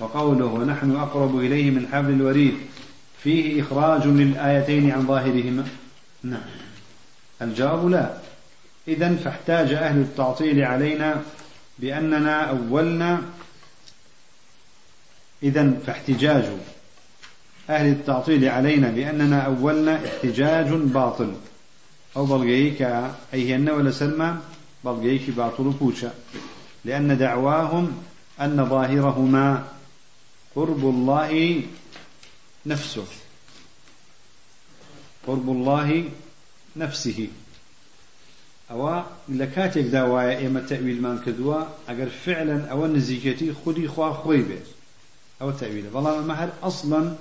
وقوله ونحن أقرب إليه من حبل الوريد فيه إخراج للآيتين عن ظاهرهما؟ نعم. الجواب لا. إذا فاحتاج أهل التعطيل علينا بأننا أولنا. إذا فاحتجاج أهل التعطيل علينا بأننا أولنا احتجاج باطل. أو بلغيك أي هن ولا سلمى بلغيك باطل بوشا لأن دعواهم أن ظاهرهما قرب الله نفسه. قرب الله نفسه. أو لكاتك داوايا إما تأويل من كدوا أجر فعلا أو نزيكتي خدي خوا خوي بيت أو تأويل والله ما هل أصلا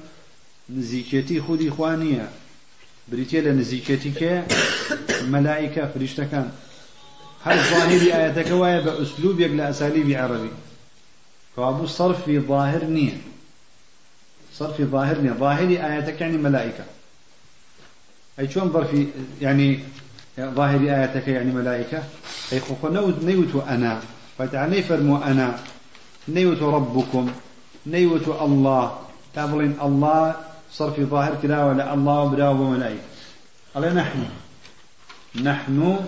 نزيكتي خدي خوانية بريتيا لنزيكتك ملائكة فريشتكان هل ظاهر آياتك وايا بأسلوب يقل أساليب عربي فأبو صرف في ظاهر نية صرف في ظاهر نية ظاهر آياتك يعني ملائكة أي شون ظرفي يعني ظاهر آياتك يعني ملائكة. أي خو نيوت أنا. فتعني فرمو أنا. نيوت ربكم. نيوت الله. تابلين الله صرف ظاهر كذا ولا الله برا وملائكة. قال نحن؟ نحن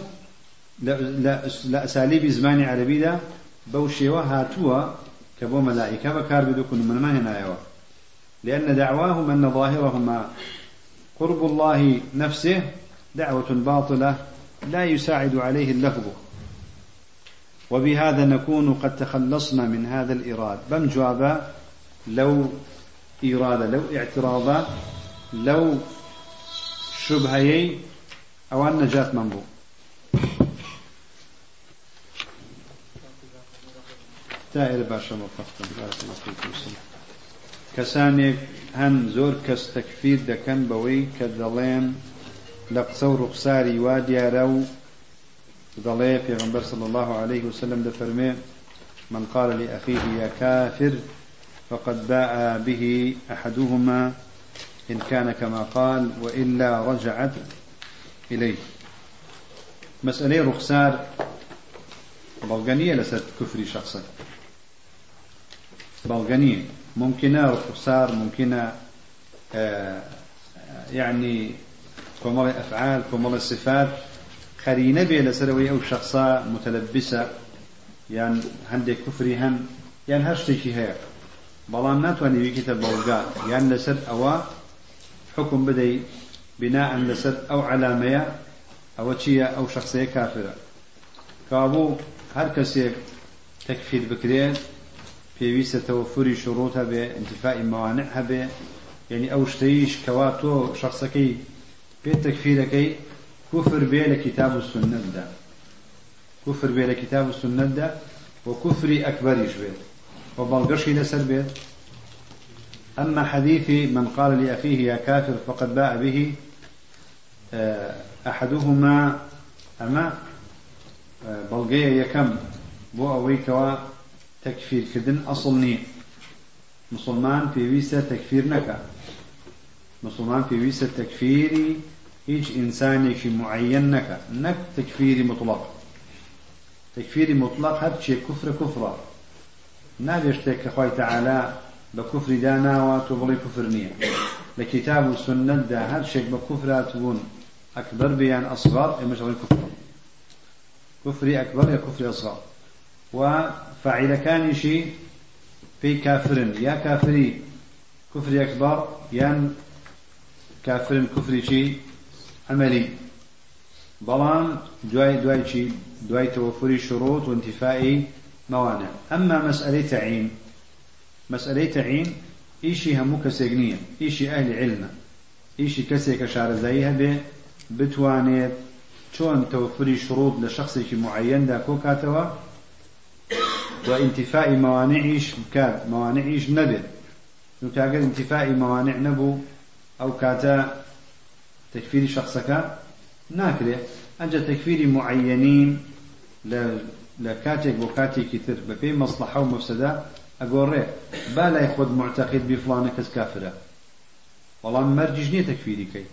لا لا لا أساليب زماني عربي ده بوشيوا هاتوا كبو ملائكة. بكار بدكم من ما هنا يوا. لأن دعواهم أن ظاهرهما. قرب الله نفسه دعوة باطلة لا يساعد عليه اللفظ وبهذا نكون قد تخلصنا من هذا الإراد بم جوابا؟ لو إرادة لو اعتراضا لو شبهي أو أن نجاة منبو. تائر باشا موفقتم بارك الله فيكم كسانك کەس تەکفیر دەکەن بەوەی کە دەڵێن لە قسە و ڕوخساری وا دیارە و دەڵێ پێغمبەر صلى الله عليه وسلم دەفەرمێ من قال لأخيه يا كافر فقد باء به أحدهما إن كان كما قال وإلا رجعت إليه. مسألة رخسار بلغانية لسد كفري شخصا. بلغانية. ممكنة رخصار ممكنة آه، يعني كمال أفعال كمال الصفات خرينة بي لسروي أو شخصا متلبسة. يعني هندي كفري هم يعني هشتكي هيك. بەڵام ناتوانانی ویکیتە بەڵگا یان لەسەر ئەوە حکم بدەی بناء لەسەر ئەو علامەیە ئەوە چییە ئەو شخصەیە کافرە کابوو هەر کەسێک تەکفیر بکرێت پێویستە تەوەفری شروط هەبێ انتفاعی موانع هەبێ یعنی ئەو شتەیش کەوا تۆ شخصەکەی پێ تەکفیرەکەی کوفر بێ لە کتاب و سنەتدا کوفر بێ لە کتاب و سنەتدا و کوفری ئەکبەریش بێت و بەڵگەشی لەسەر بێت أما حديث من قال لأخيه يا كافر فقد باء به آه، أحدهما أما آه، بلغية يكم بو أويكوا تكفير كدن أصل مسلمان في ويسة تكفير نكا. مسلمان في ويسة تكفيري إنساني في معين نكا نك تكفيري مطلق. تكفيري مطلق هر شيء كفر كفرة نابشتك أخوي تعالى بكفر دانا وتبغي كفر نية لكتاب والسنة دا هر شيء بكفر تبون أكبر بيان أصغر إما شغل كفر كفري أكبر يا كفري أصغر وفعل كان شيء في كافر يا كافري كفري أكبر يا كافر كفري شيء عملي بلان دواي دواي شيء دواي توفر شروط وانتفاء موانع. أما مسألة تعين مسألة تعين إيشي همو كسيقنية إيشي أهل علم إيشي كسيك شارزايها به بتوانيت چۆن توفري شروط لشخصێکی معين دا کۆ کاتەوە؟ و انتفاء موانعیش بکات موانعیش نەبێت. نوتاگەر انتفاء موانع نەبوو ئەو کاتە تكفيري شخصەکە ناکرێت ئەنجە تكفيري معينين لە کاتێک بۆ کاتێکی تر بە پێی مەسلحە و مەفسەدا ئەگۆڕێ. با لای خۆت معتەقید بی فڵانە کەس کافرە. بەڵام مەرجیش نییە تەکفیریکەی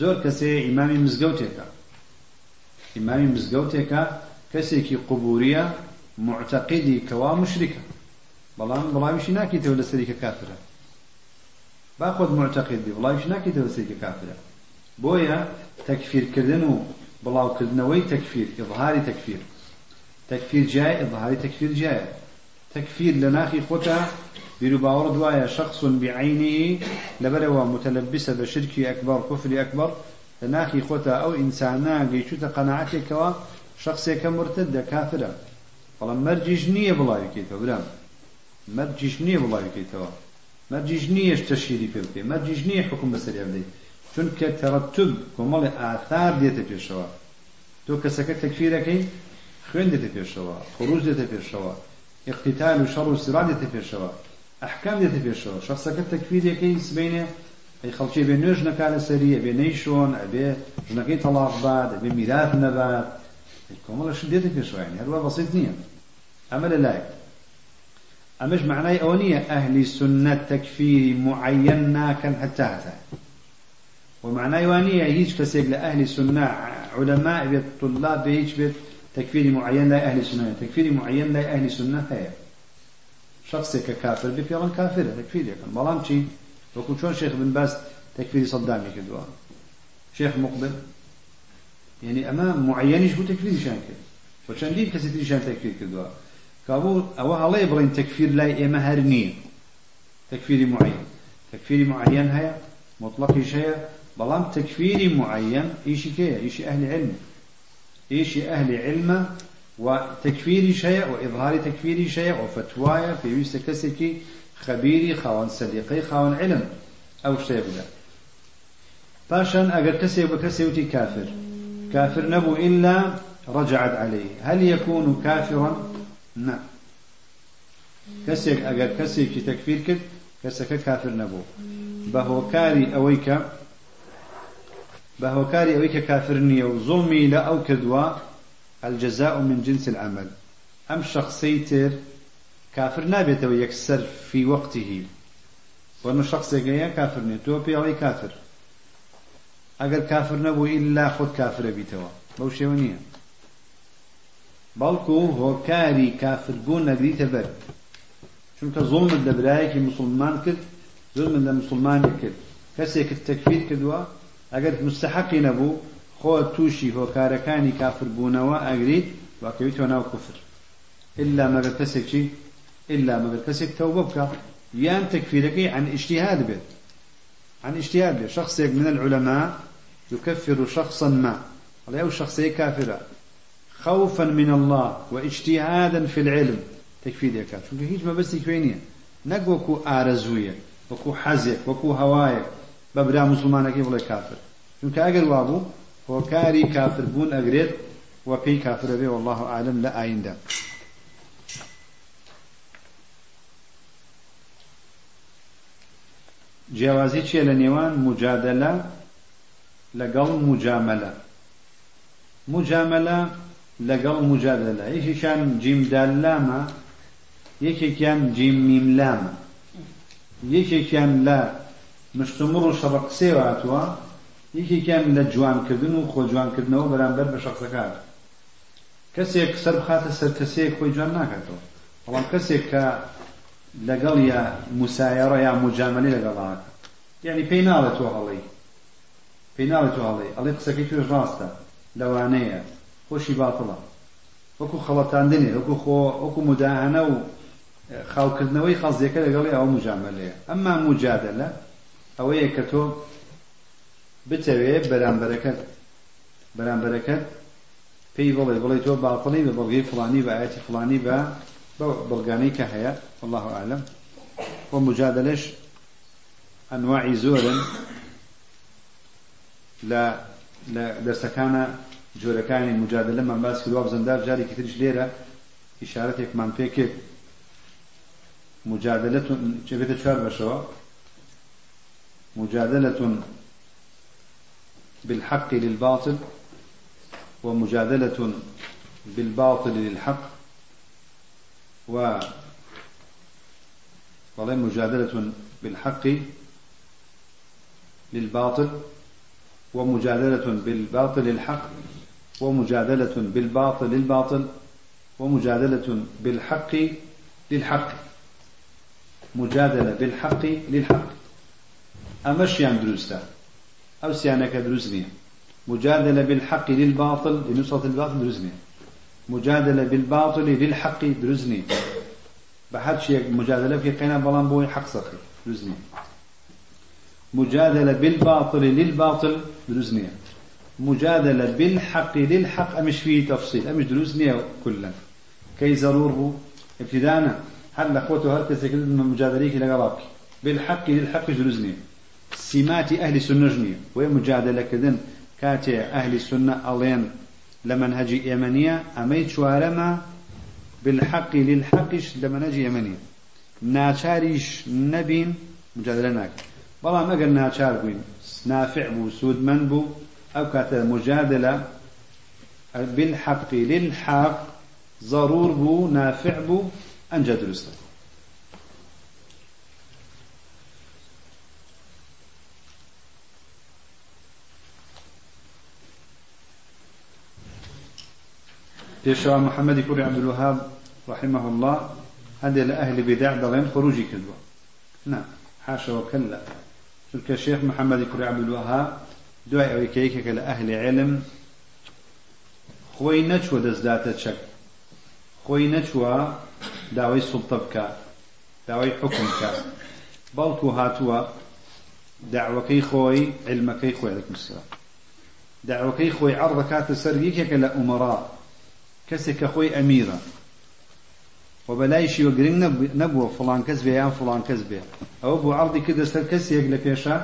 زۆر کەسێ ئیمامی مزگەوتێکە. ئیمامی مزگەوتێکە کەسێکی قوبوریە معتەقیدی کەوا مشرکە. بەڵام بەڵاویشی ناکەیتەوە لە سەریکە کافرە. با خۆت معتەقید بی بەڵاویش ناکەیتەوە لە سەریکە کافرە. بۆیە تەکفیرکردن و بڵاوکردنەوەی تەکفیر ئظهاری تەکفیر. تەکفیر جای ئظهاری تەکفیر جایە. تەکفیر لە ناخی خۆتا بیرروباوەڕ دوایە شخص بعینی لەبەرەوە متەلبیسە بە شرکی ئەکبەر کوفری ئەکبەر. لە ناخی خۆتا ئەو ئینسانە گەیچوتە قەنەعاتێکەوە شخصێکە مرتد دەکاترە بەڵام مەرجیش نییە بڵاوکەیتەوە برام. مەرجیش نییە بڵاوکەیتەوە. مەرجیش نییە تەشیری پێ بکەی مەرجیش نییە حکوم بەسەریان دەیت. ترتب كمال آثار ديتا في الشوا تو كسكت تكفيرك خوين ديتا في الشوا خروج في الشوا اقتتال وشر وصراع ديتا في الشوا أحكام ديتا في الشوا شخصك تكفيرك سبينه أي خلشي بين نوج نكال سريع بين نيشون أبي جنكي طلاق بعد أبي ميراث نبات الكمال شديت في شو يعني هذا بسيط نية أمل لا أمش معناه أونية أهل سنة تكفير معين كان حتى ومعناه يوانية هيج كسيق لأهل سنة علماء بيت طلاب بيج بيت تكفير معين لا أهل سنة تكفير معين لا أهل سنة هي شخص ككافر بفعلا كافر تكفير يكن. بلام شي؟ وكل شون شيخ بن باز تكفير صدامي كدوا. شيخ مقبل. يعني أما معينش بو تكفير شان كد. وشان ديب كسيتي شان تكفير كدوا. كابو أو هلا يبغين تكفير لا إما هرنية تكفير معين. تكفير معين هيا مطلق شيء بلام تكفير معين إيش كيا إيش أهل علم. إيش أهل علم وتكفير شيء وإظهار تكفير شيء وفتوايا في ويست كسكي خبيري خاون صديقي خاون علم. أو شيء بلا. باشان أجر كسي وكسي كافر. كافر نبو إلا رجعت عليه. هل يكون كافرا؟ نعم. كسيك أجر كسيك تكفير كد كسك كافر نبو. بهوكاري أويك بهوكاري أويك كافرني وظلمي لا أو كدوا الجزاء من جنس العمل. أم شخصيتر كافر نابێتەوە يكسر في وقته. وأن شخص يا كافر نيتو بيعلي كافر. أجر كافر نبو إلا خود كافر بيتوا. بوشي ونيا بەڵکو هۆکاری کافربوون نەگریتە بەر چونکە زۆڵمت لە برایەکی مسلمان کرد زۆرمت لە مسلمانی کرد کەسێکت تەکفیر کردووە ئەگەر مستحقی نەبوو خۆ تووشی هۆکارەکانی کافربوونەوە ئەگریت واکەویتەوە ناو کوفر. إلا مەگەر کەسێکی إلا ما كسك توبك يان تكفيرك عن اجتهاد به عن اجتهاد به شخص من العلماء يكفر شخصا ما. أو شخصية كافرة. خوفا من الله واجتهادا في العلم. تكفير كافر. هيج ما بس يكفيني؟ نقوكو آرزوية وكو حزك وكو هوايك بە برا مسلمانەکەی بڵێ کافر. چونکە ئەگەر وابوو هۆکاری کافر بوون ئەگرێت وە پێی کافرە بێ والله عالم لە ئایندا جیاوازی چیە لە نێوان؟ مجادلە لەگەڵ مجاملە. مجاملە لەگەڵ مجادلە. یەکێکیان جیمداللامە یەکێکیان جیم میملامە یەکێکیان لە مشتمڕ و شەڕە قسێ هاتووە یەکێکیان لە جوانکردن و خۆ جوانکردنەوە بەرامبەر بە شخصەکان. کەسێک سەر بخاتە سەر کەسێک خۆی جوان ناکاتەوە. بەڵام کەسێک کە لەگەڵ یا مسایڕە یا مجاملی لەگەڵاکە یعنی پێی ناڵێت تۆ هەڵی. پێی ناڵێت تۆ هەڵی. ئەڵێ قسەکەی توێش ڕاستە. لەوانەیە. خۆشی باتڵە وەکو خەڵەتاندنێ وەکو خۆ وەکو مداهنە و خاوکردنەوەی خەڵزیەکە لەگەڵی ئەوە مجاملەیە. ئەمما مجادلە ئەوەیە کە تۆ بتەوێ بەرامبەرەکەت. بەرامبەرەکەت پێی بڵێ بڵێ تۆ باڵی بە بەڵگەی فلانی بە ئاەتی فلانی بە بەڵگانەی کە هەیە والله أعلم ومجادلش أنواع زورا لا لا دەرسەکانە جۆرەکانی مجادلە من باس کردووە بزەندار جارێکی تریش لێرە ئیشارەتێکمان پێ کرد. مجادلة چێتە چوار بەشەوە؟ مجادلة بالحق للباطل ومجادلة بالباطل للحق و مجادلة بالحق للباطل ومجادلة بالباطل للحق ومجادلة بالباطل للباطل ومجادلة بالحق للحق مجادلة بالحق للحق أمشيان دروستا أو سيانك دروسني مجادلة بالحق للباطل لنصرة الباطل دروسني مجادلة بالباطل للحق دروزني بحد شيء مجادلة في قنا بلان بوي حق سخي دروزني مجادلة بالباطل للباطل دروزني مجادلة بالحق للحق أمش فيه تفصيل أمش دروزني كلا كي ضروره ابتدانا. هل أخوته هل تسكت من مجادليك لقرابك بالحق للحق دروزني سمات أهل السنة وهي مجادلة كذن كاتي أهل السنة ألين. لمنهج يمنية أميت شوارما بالحق للحقش لمنهج يمنية. ناچاريش نبين مجادلة ناك بلا ما قال ناچار بوين نافع بو سود من بو أو كاتا مجادلة بالحق للحق ضرور بو نافع بو أنجد رسل بيشوا محمد كوري عبد الوهاب رحمه الله هذا لأهل بدع دلين خروجي كذبه نعم حاشا وكلا. تلك الشيخ محمد كوري عبد الوهاب دعاء ويكيك لأهل علم. خوي نشوى دزدات شك. خوي نشوى داوي سلطبك داوي حكمك بلكو هاتوا دعوكي خوي علمكي خوي عليكم السلام دعوكي خوي عرضك تسر يكيك لأمراء کەسێک کە خۆی ئەمیرە. و بەلایشی وە گرنگ نەبووە فڵان کەس بێ یان فڵان کەس بێ. ئەوە بۆ عڕدی کردە سەر کەسێک لە پێشە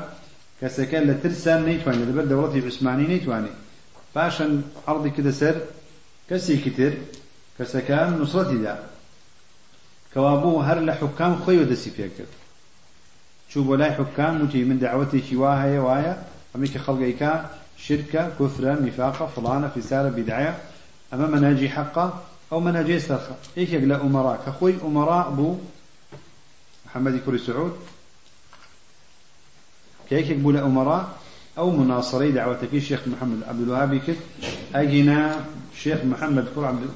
کەسەکە لە ترسان نەیتوانێت لەبەر دەوڵەتی عوسمانی نەیتوانێت. پاشان عڕدی کردە سەر کەسێکی تر کەسەکە نووسڵەتیدا کەوا بوو هەر لە حکام خۆی دەسی پێ کرد. چوو بۆ لای حکام وتی من دعوەتێکی وا هەیە وایە ئەمەی کە خەڵگەیکا شركة كفرة نفاقة فلانة فسارة أما مناجي حقا أو مناجي سرخة. إيش يقلا أمراء. كخوي أمراء بو محمد كوري سعود. كيك يقبل أمراء؟ أو مناصري دعوة في شيخ محمد عبد الوهاب كت أجينا شيخ محمد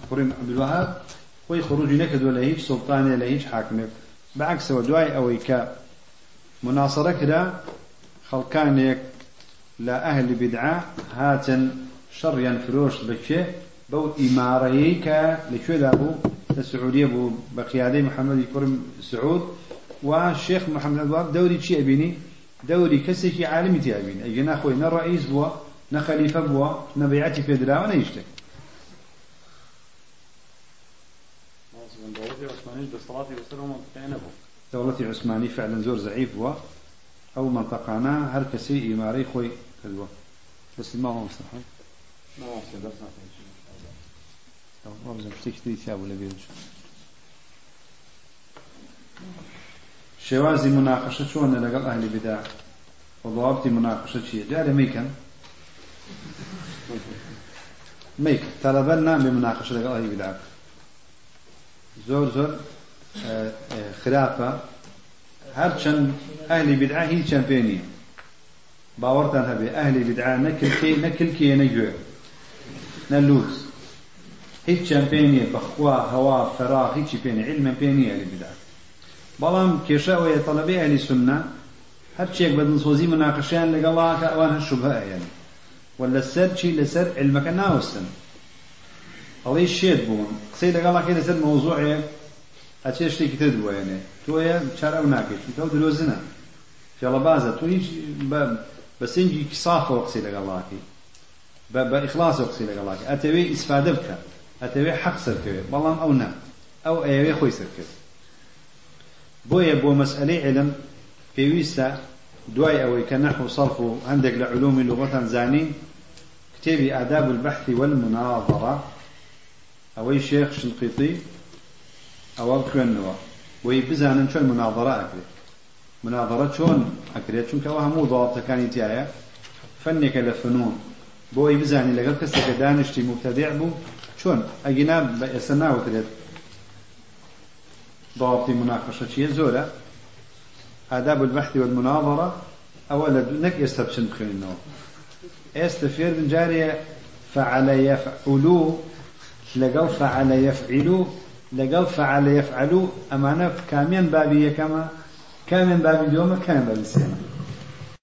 كوري عبد الوهاب. خوي خروج نكد ولا هيج سلطان ولا هيج حاكم. بعكس ودواي أو إيكا مناصرة كده خلقانك لا أهل بدعة هاتن شر فروش بكيه بو إماريك لشو أبو السعودية بو بقيادة محمد كرم سعود. والشيخ محمد الوهاب دوري شيء أبيني دوري كسيكي عالمي تي أبيني أي ناخوي نا رئيس بوا نا خليفة بوا نا بيعتي في درا وأنا يشتك دولتي عثماني فعلا زور زعيف بوا أو منطقانا هر كسي إماري خوي كذبوا بس ما هو مستحيل ما هو مستحيل شتێک تری چا بوو لە بێ شوازي مناقشة شون لقل أهل بدع وضوابط مناقشة شيء جاء ميكا ميك طلبنا بمناقشة لقل أهل بدع زور زور خلافة هرچن أهل بدعة هي شامبيونية باورتان هبي أهل بدعة نكل كي هیچ چەند پێ نیە بەخوا هەوا فەراغ هیچی پێنی علمە پێ نیە لە بدات بەڵام کێشەوەیە تەلەبێ ئەلی سنە هەرچێک بەدنسۆزی مناقەشیان لەگەڵاکە ئەوان هە شوبهەیەن و لەسەر چی لەسەر علمەکە ناوەستن ئەڵی شێت بوون. قسەی لەگەڵاکەی لەسەر مۆزوعێ ئەچێ شتێکی تر دوێنێ تۆیە چارە ئەو ناکەیت. تەو درۆزنە. فێڵەبازە تۆ هیچ بە سنگی کسافەوە قسەی لەگەڵاکی بە ئیخلاصەوە قسەی لەگەڵاکی ئەتەوێ ئیسفادە بکات ئەتەوێ حەق سەرکەوێت بەڵام ئەو نا ئەو ئەوێ خۆی سەرکرد بۆیە بۆ مەسئلەی علم پێویستە دوای ئەوەی کە نەحو صرف و هەندێک لە علومی لغەتان زانین کتێبی آداب البحث والمناظرة. ئەوەی شێخ شنقیطی ئەوە بخوێنەوە بۆی بزانن چۆن مناظرە ئەکرێت. مناظرە چۆن ئەکرێت؟ چونکە ئەوە هەموو ضوابطەکانی تایە فەنێکە لە فنون. بۆی بزانی لەگەڵ کەسێکە دانیشتی مبتدع بوو چۆن؟ ئەگینا بە ئێستا ناوترێت. ضابط مناقشة شيء زورة آداب البحث والمناظرة. أولا نك يستبشن بخيرنا استفير من جارية فعل يفعلوا لقل فعل يفعلوا لقل فعل يفعلوا أمانة كاميا بابية كما كاميا بابي اليوم كاميا بابي السيما